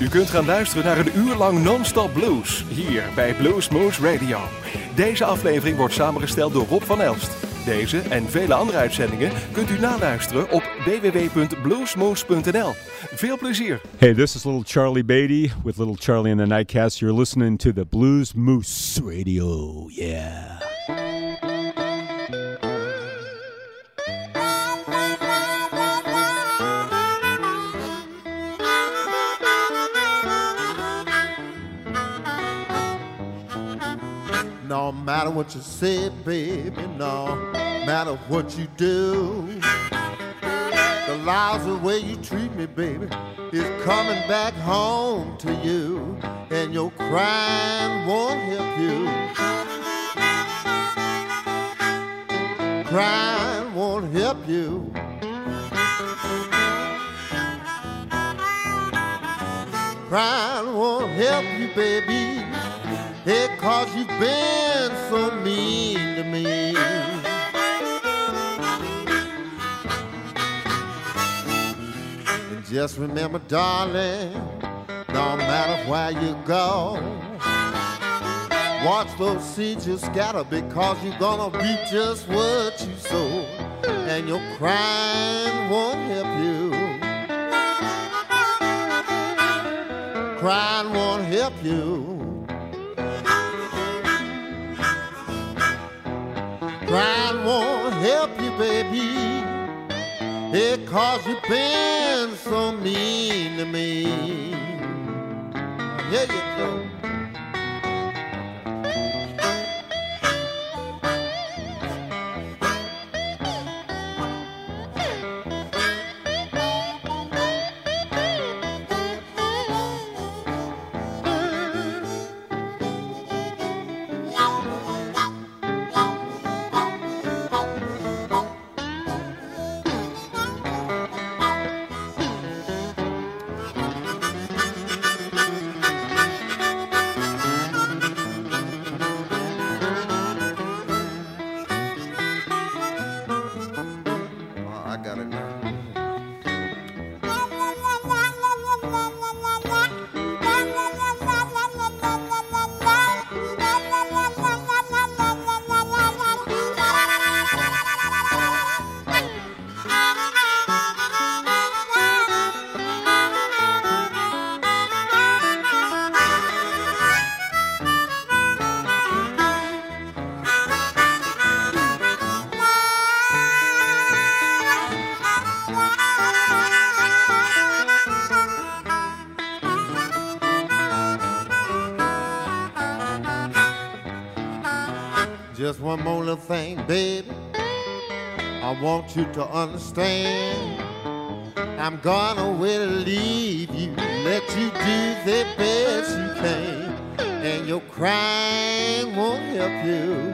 U kunt gaan luisteren naar een uur lang non-stop blues hier bij Blues Moose Radio. Deze aflevering wordt samengesteld door Rob van Elst. Deze en vele andere uitzendingen kunt u naluisteren op www.bluesmoose.nl. Veel plezier. Hey, this is little Charlie Beatty with little Charlie and the Nightcast. You're listening to the Blues Moose Radio. Yeah. No matter what you say, baby, no matter what you do. The lies the way you treat me, baby, is coming back home to you. And your crying won't help you. Crying won't help you. Crying won't help you, baby. Cause you've been so mean to me. And just remember, darling, no matter where you go, watch those seeds you scatter because you're gonna be just what you sow. And your crying won't help you. Crying won't help you. Crying won't help you, baby. It cause you've been so mean to me. Here you go. One more little thing, baby. I want you to understand. I'm gonna will leave you, let you do the best you can, and your crying won't help you.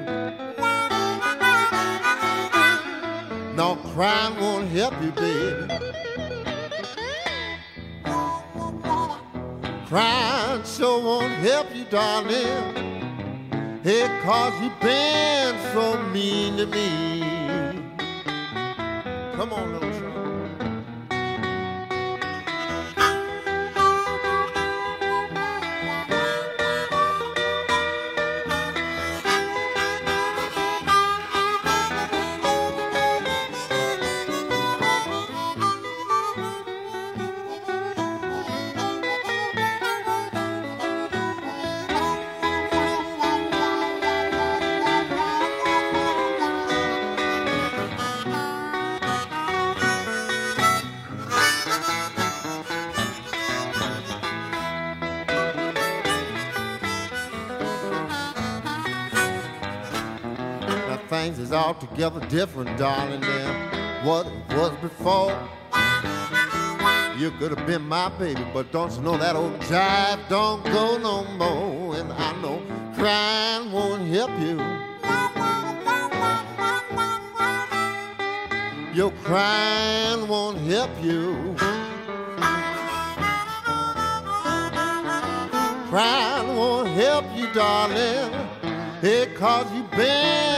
Mean to me. Come on, little Charlie. Altogether different, darling, than what it was before. You could have been my baby, but don't you know that old jive don't go no more? And I know crying won't help you. Your crying won't help you. Crying won't help you, darling. It cause you've been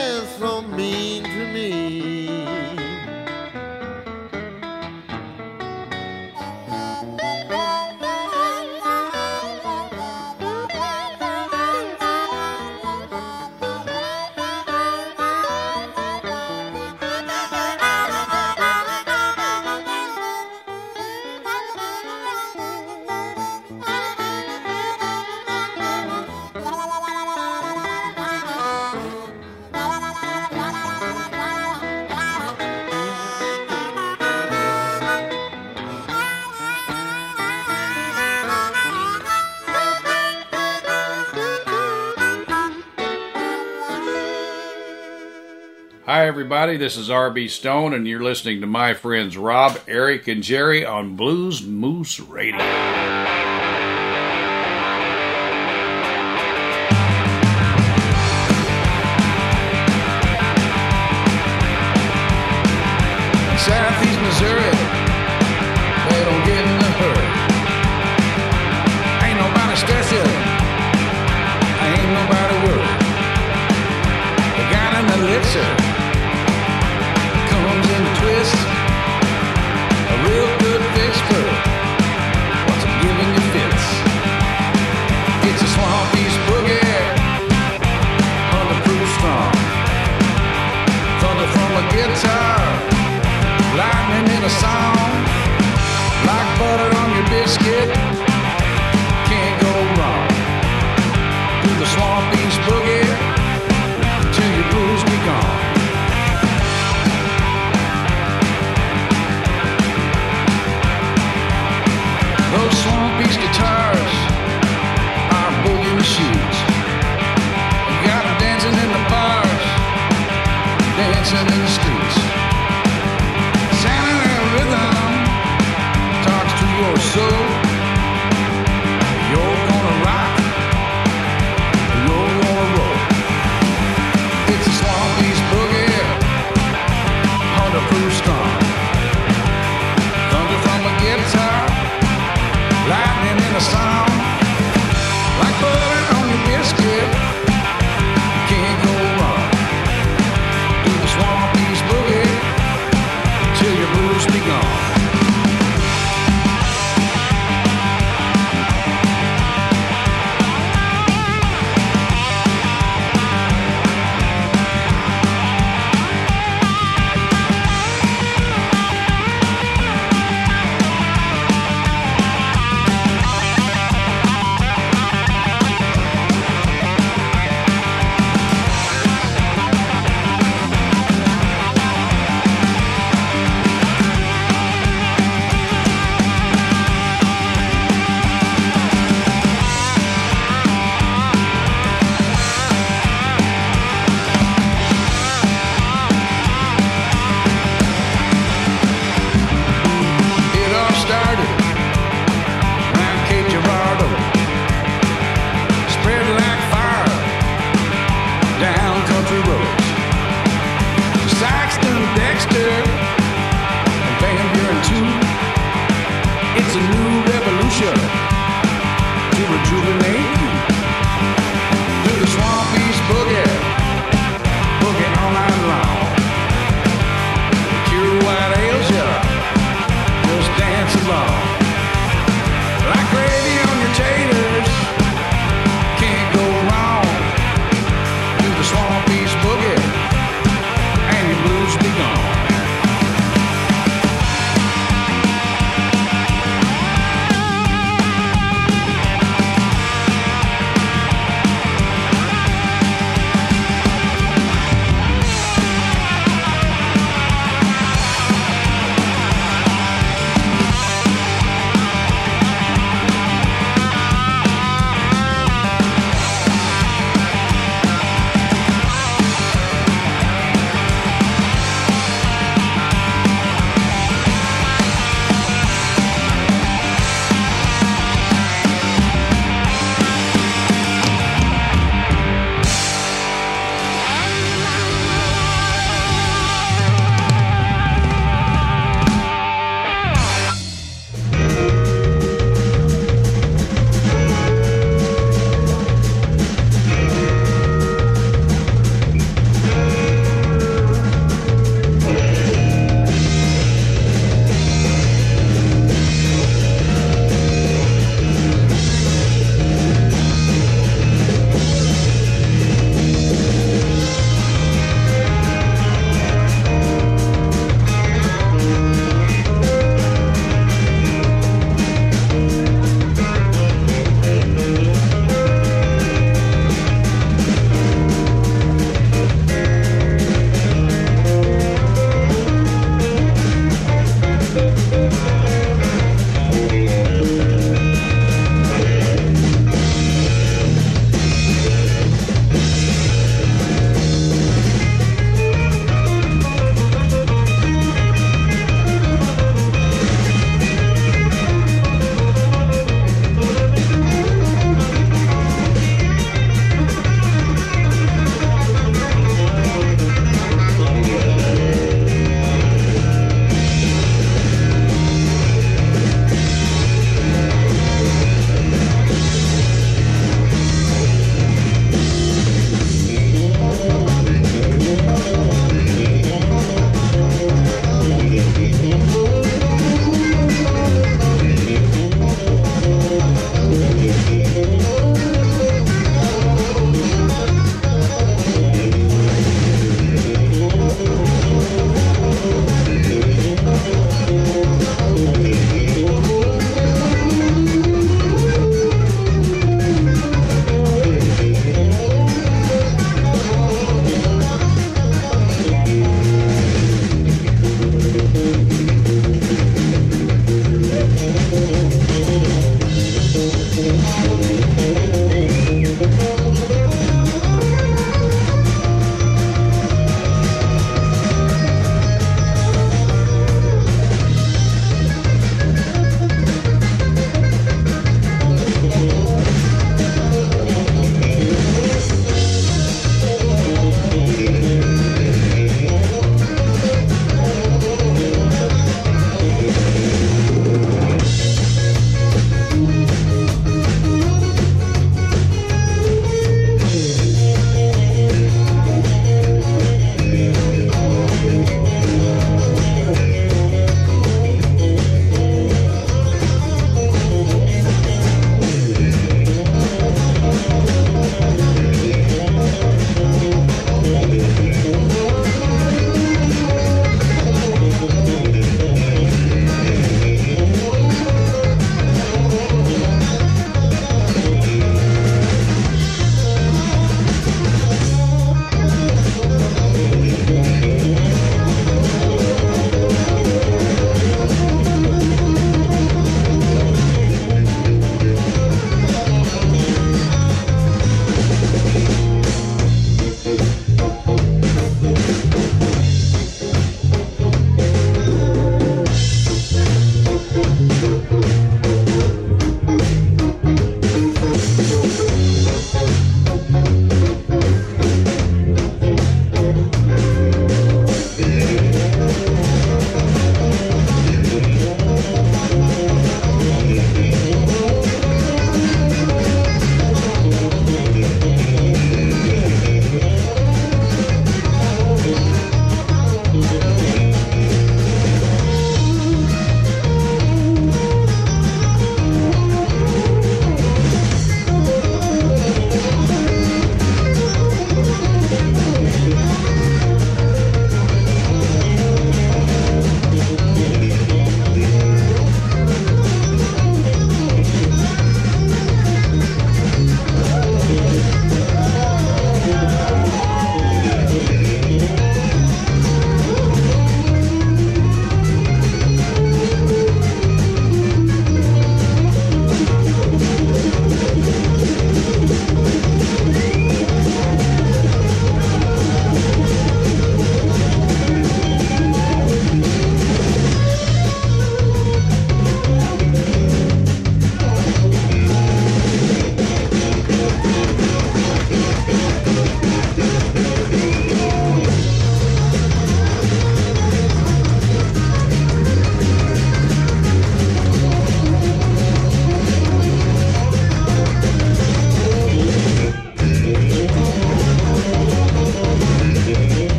Hi, everybody. This is R.B. Stone, and you're listening to my friends Rob, Eric, and Jerry on Blues Moose Radio.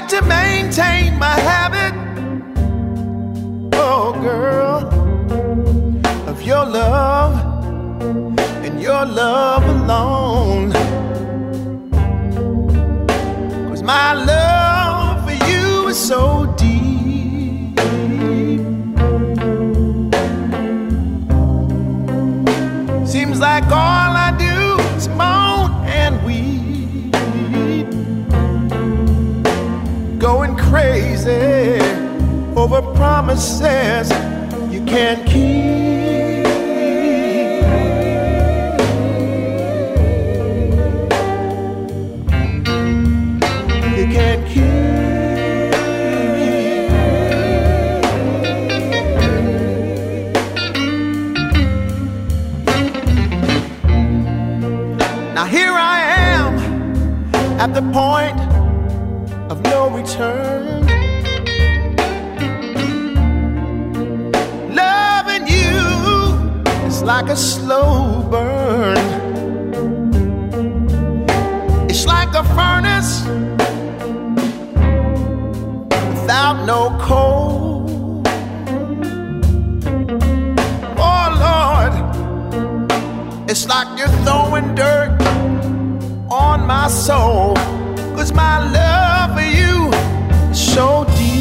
got to maintain my habit, oh girl, of your love and your love alone. Cause my love for you is so deep. Seems like all crazy over promises you can't keep. You can't keep. Now here I am at the point of no return. Like a slow burn. It's like a furnace without no coal. Oh Lord, it's like you're throwing dirt on my soul. Cause my love for you is so deep.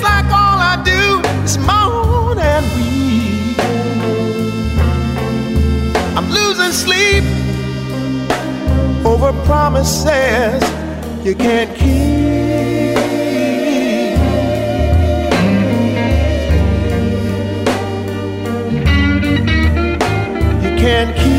Seems like all I do is moan and weep. I'm losing sleep over promises you can't keep. You can't Oh,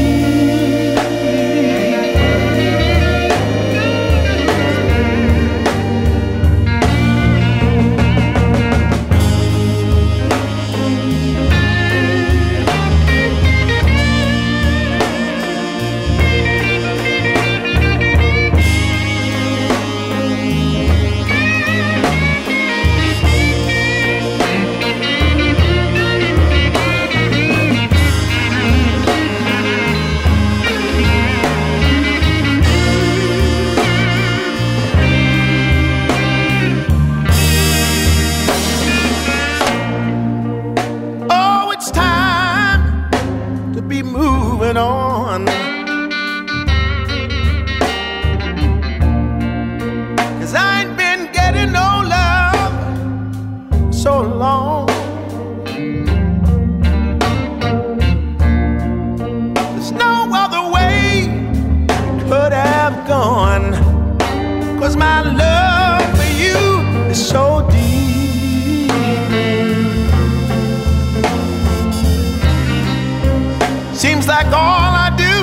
like all I do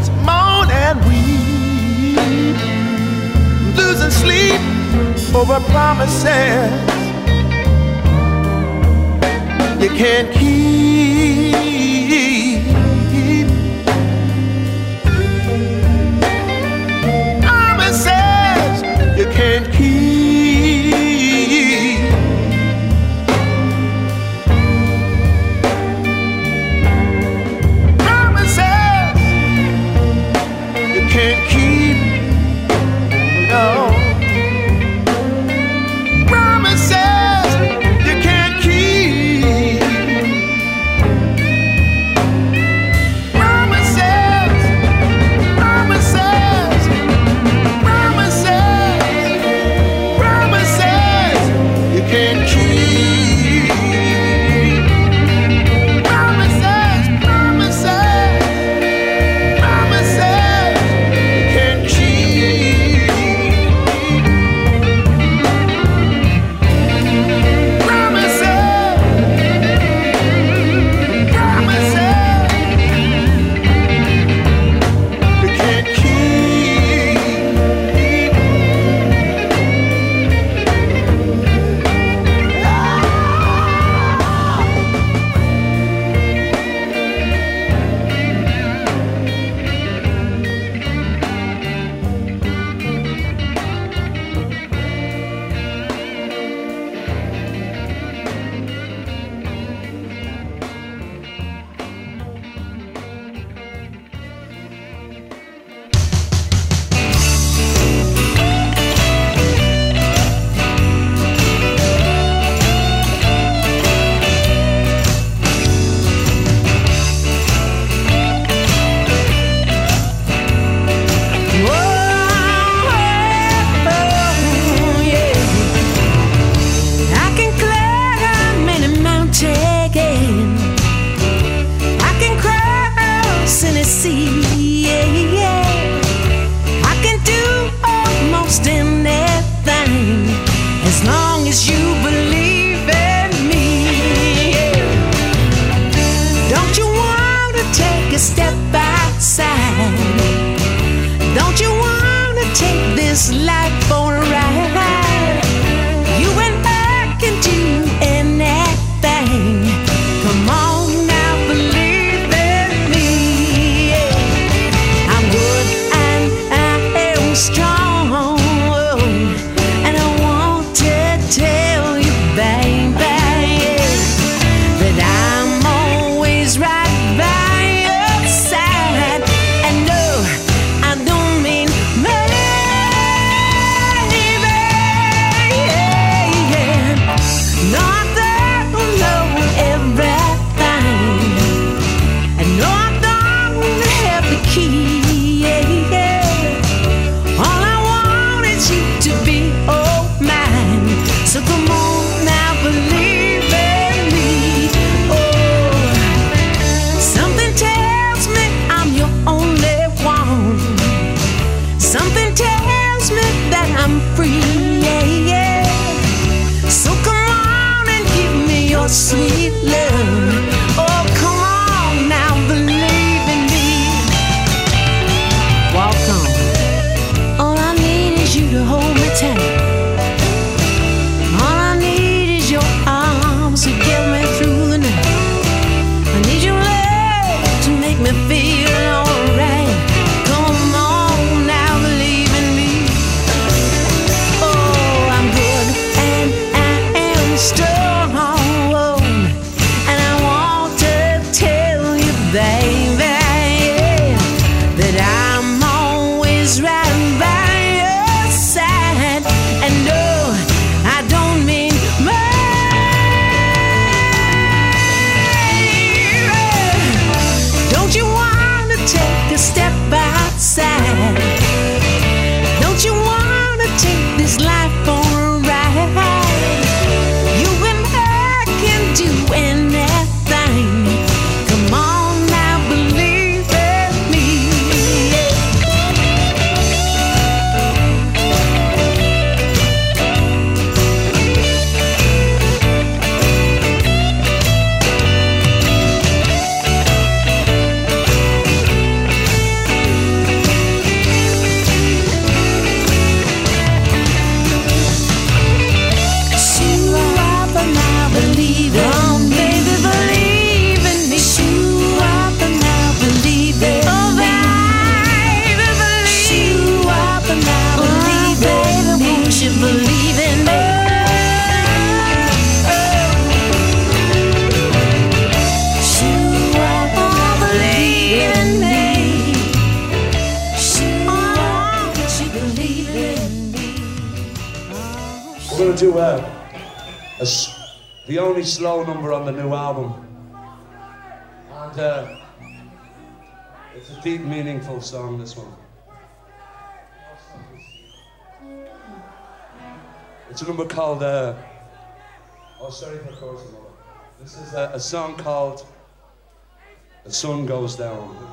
is moan and weep. Losing sleep over promises you can't keep. called. Uh, oh, sorry for causing all. This is a, a song called "The Sun Goes Down."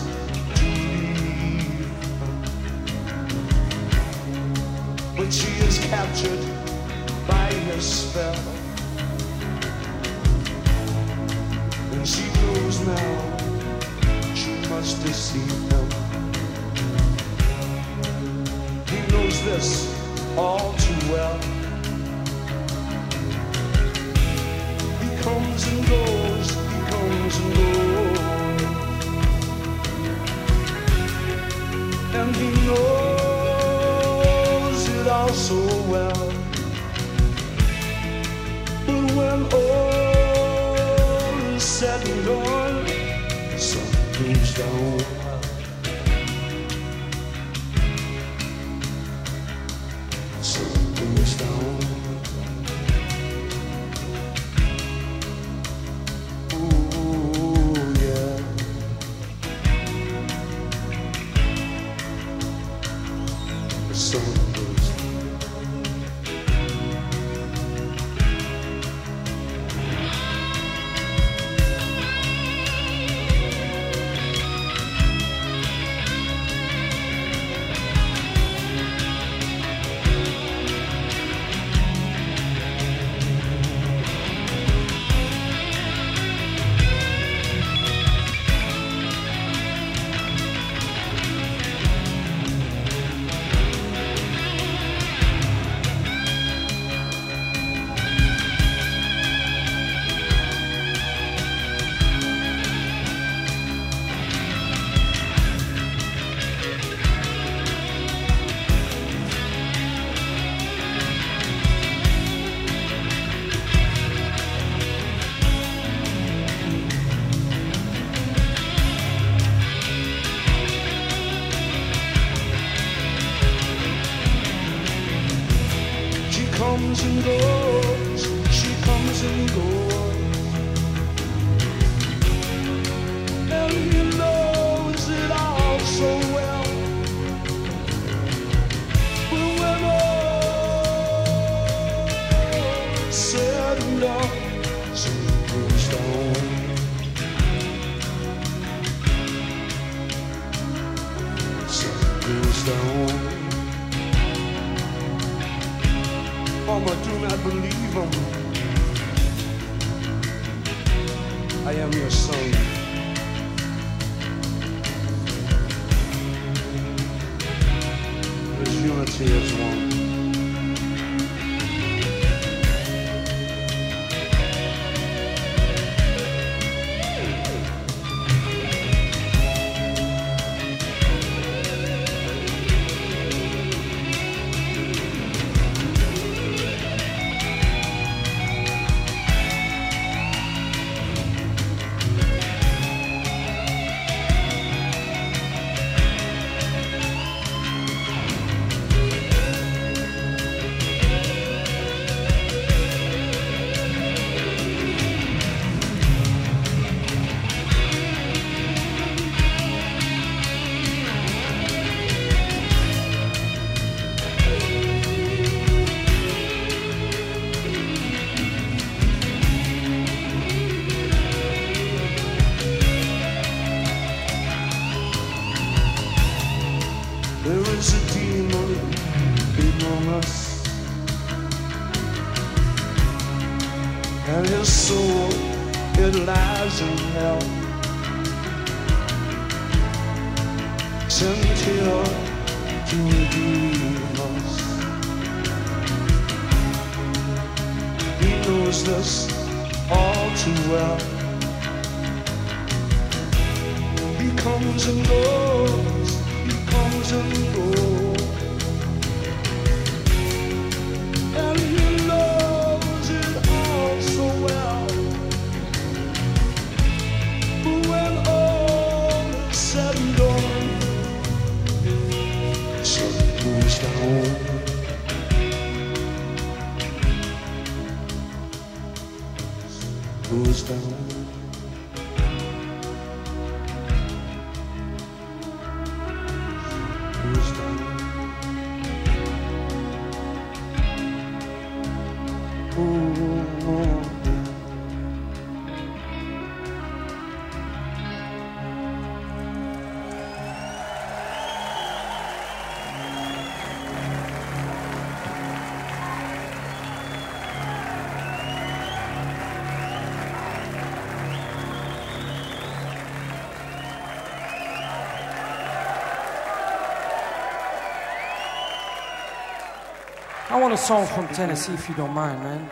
I want a song from Tennessee if you don't mind, man.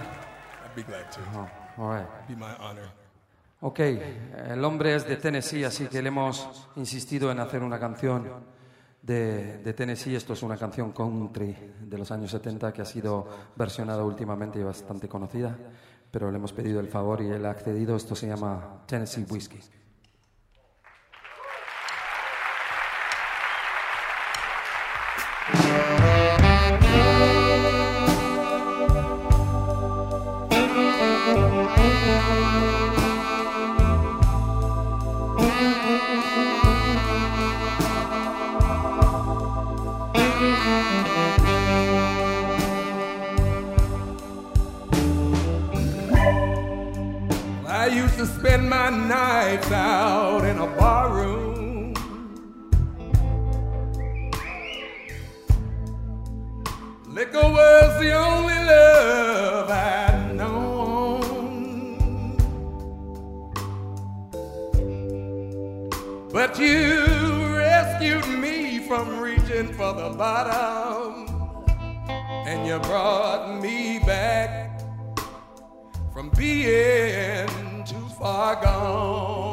I'd be glad to. Oh, all right. Be my honor. Ok, el hombre es de Tennessee, así que le hemos insistido en hacer una canción de, de Tennessee. Esto es una canción country de los años 70 que ha sido versionada últimamente y bastante conocida, pero le hemos pedido el favor y él ha accedido. Esto se llama Tennessee Whiskey. Spend my nights out in a bar room. Liquor was the only love I'd known. But you rescued me from reaching for the bottom, and you brought me back from being gone.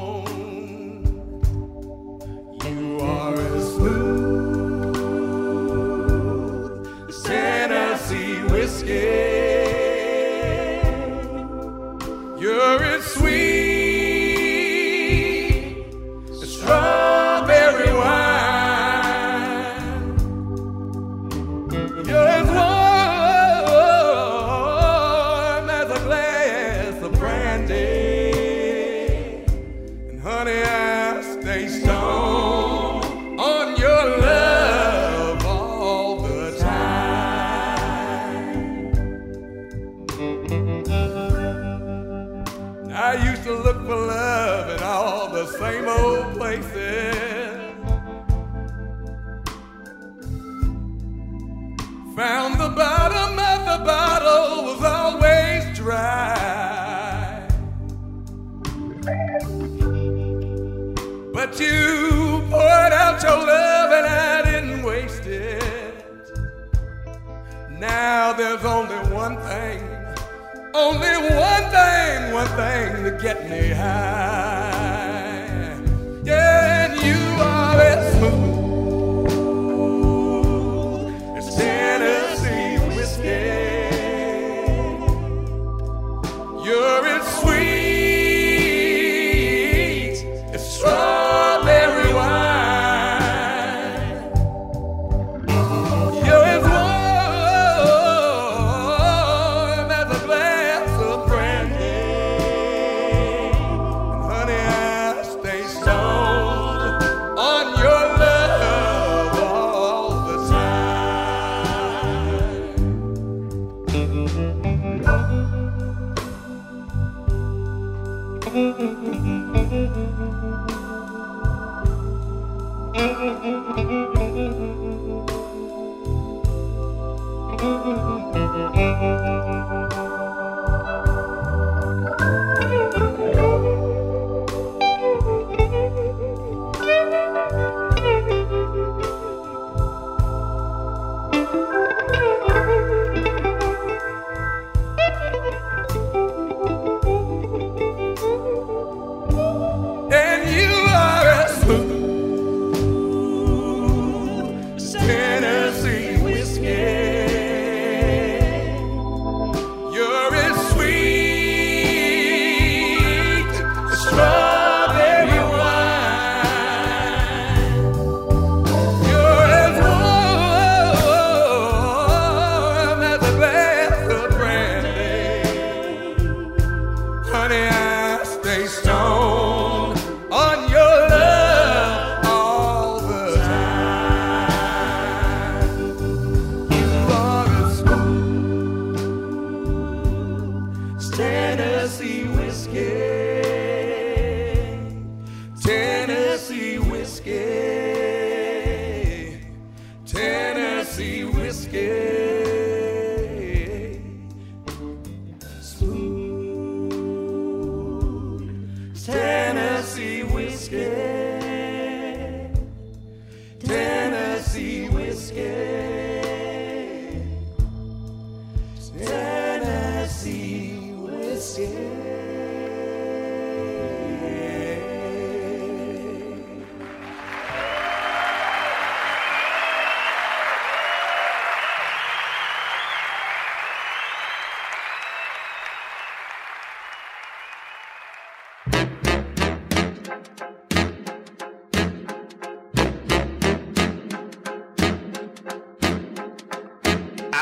one thing to get me high.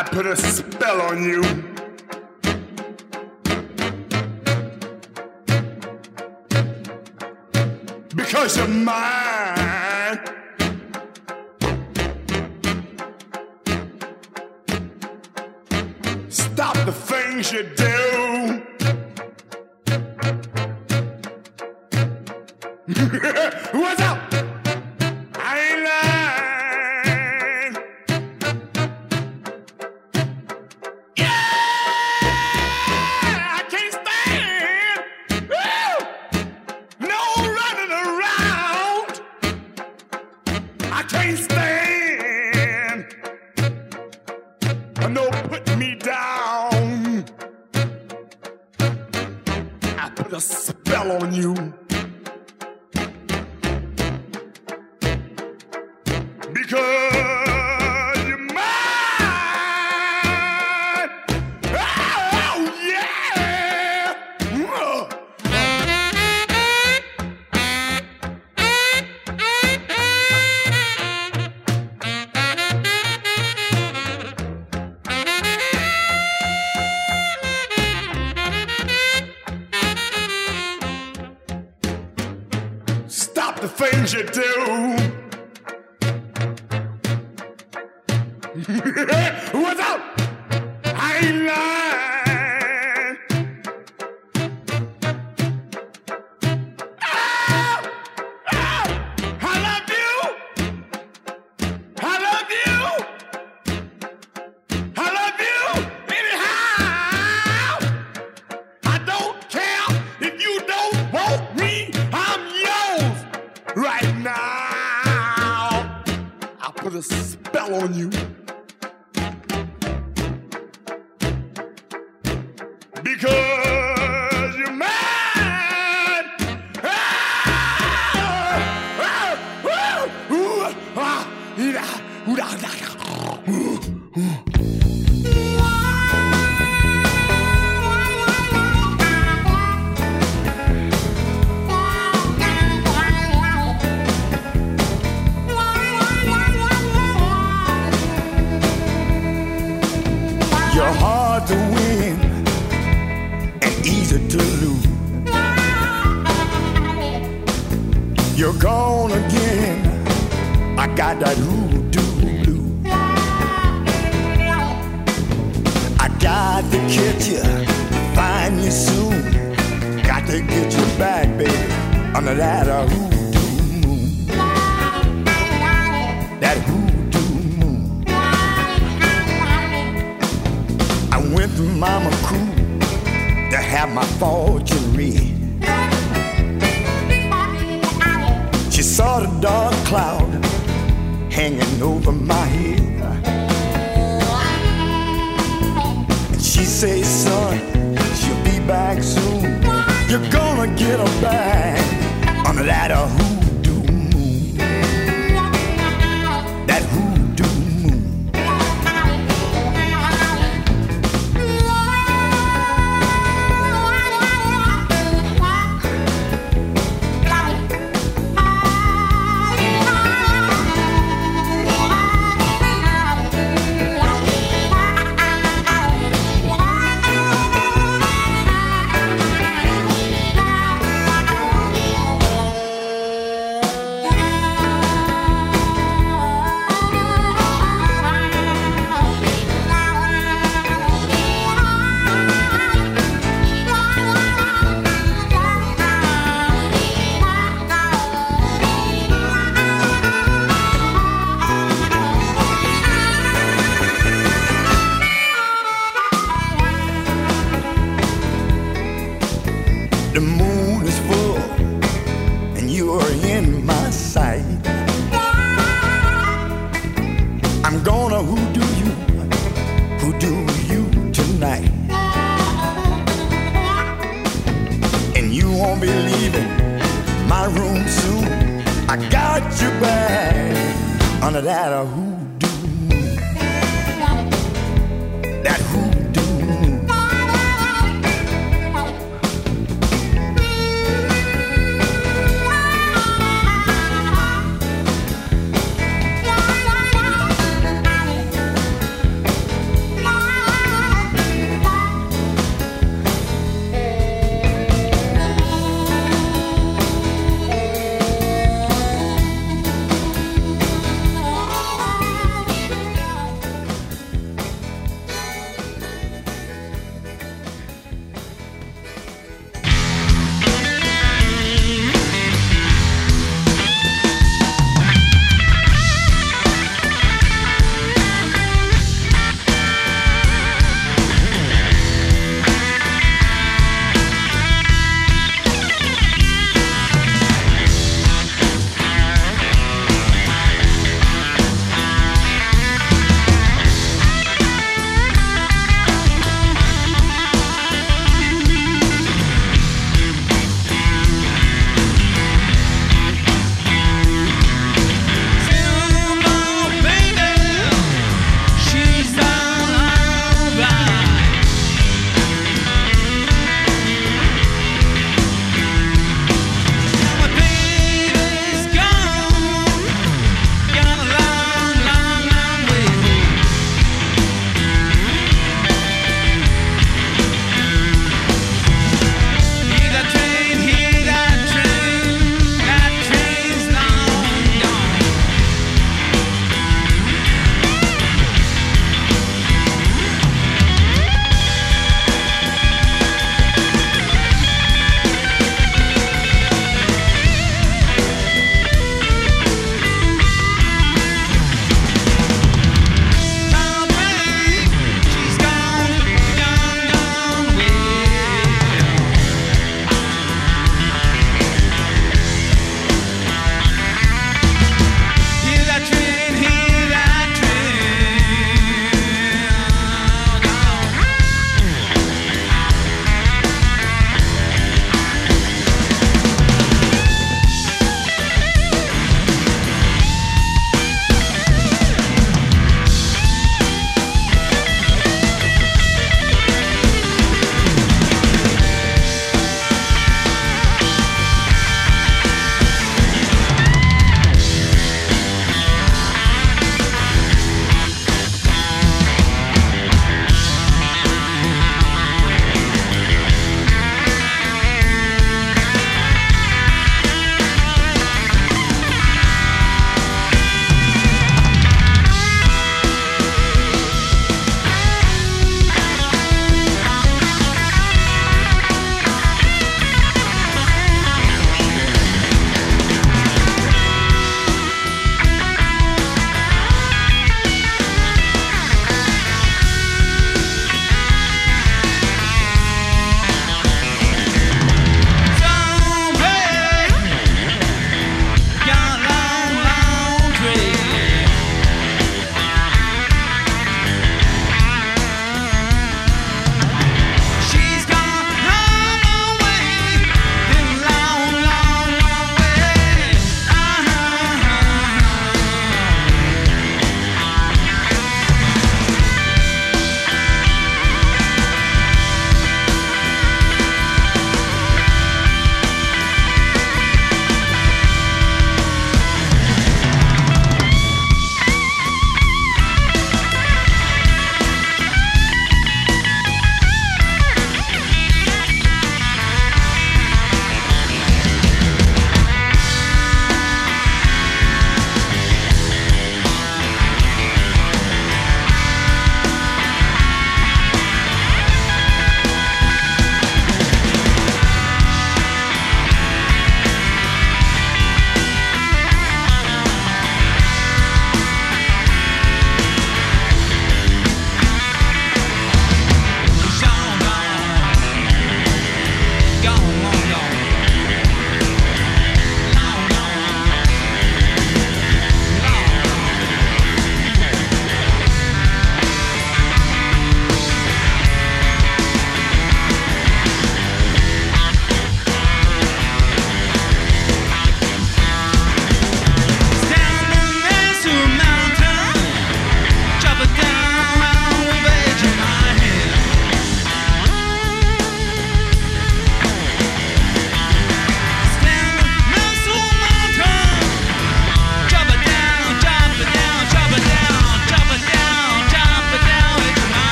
I put a spell on you. Because you're mine. Stop the things you do.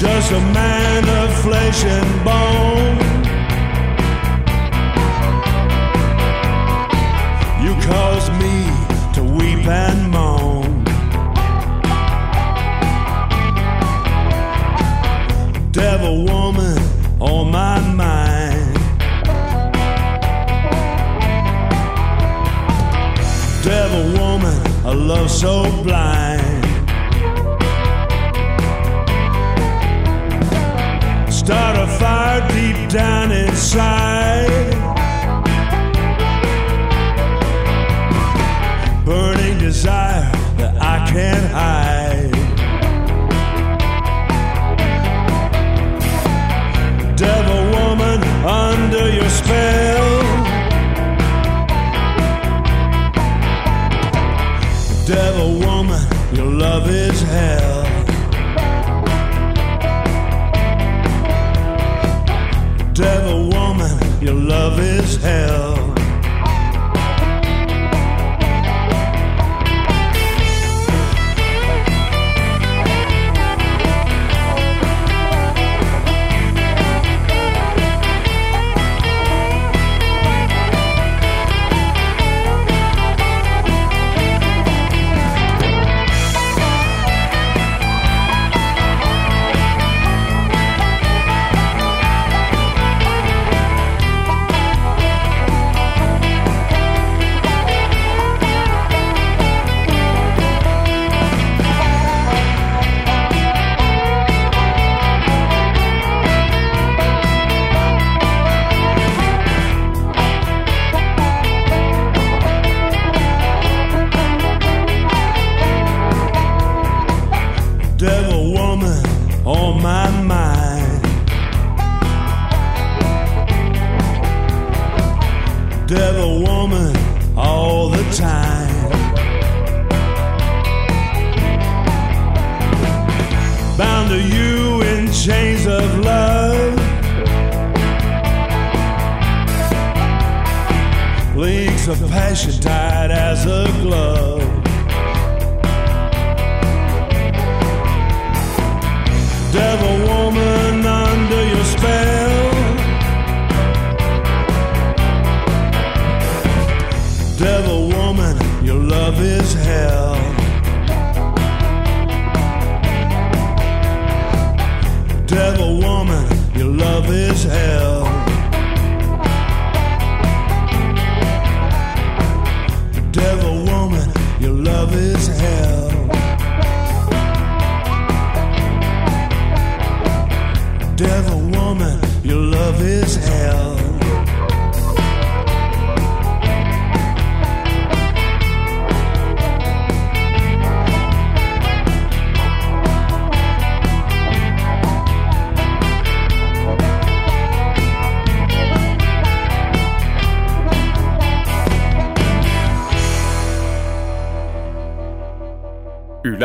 Just a man of flesh and bone. You caused me to weep and moan. Devil woman on my mind. Devil woman, a love so blind. Fire deep down inside. Burning desire that I can't hide. Devil woman under your spell. Devil woman, your love is hell. Your love is hell.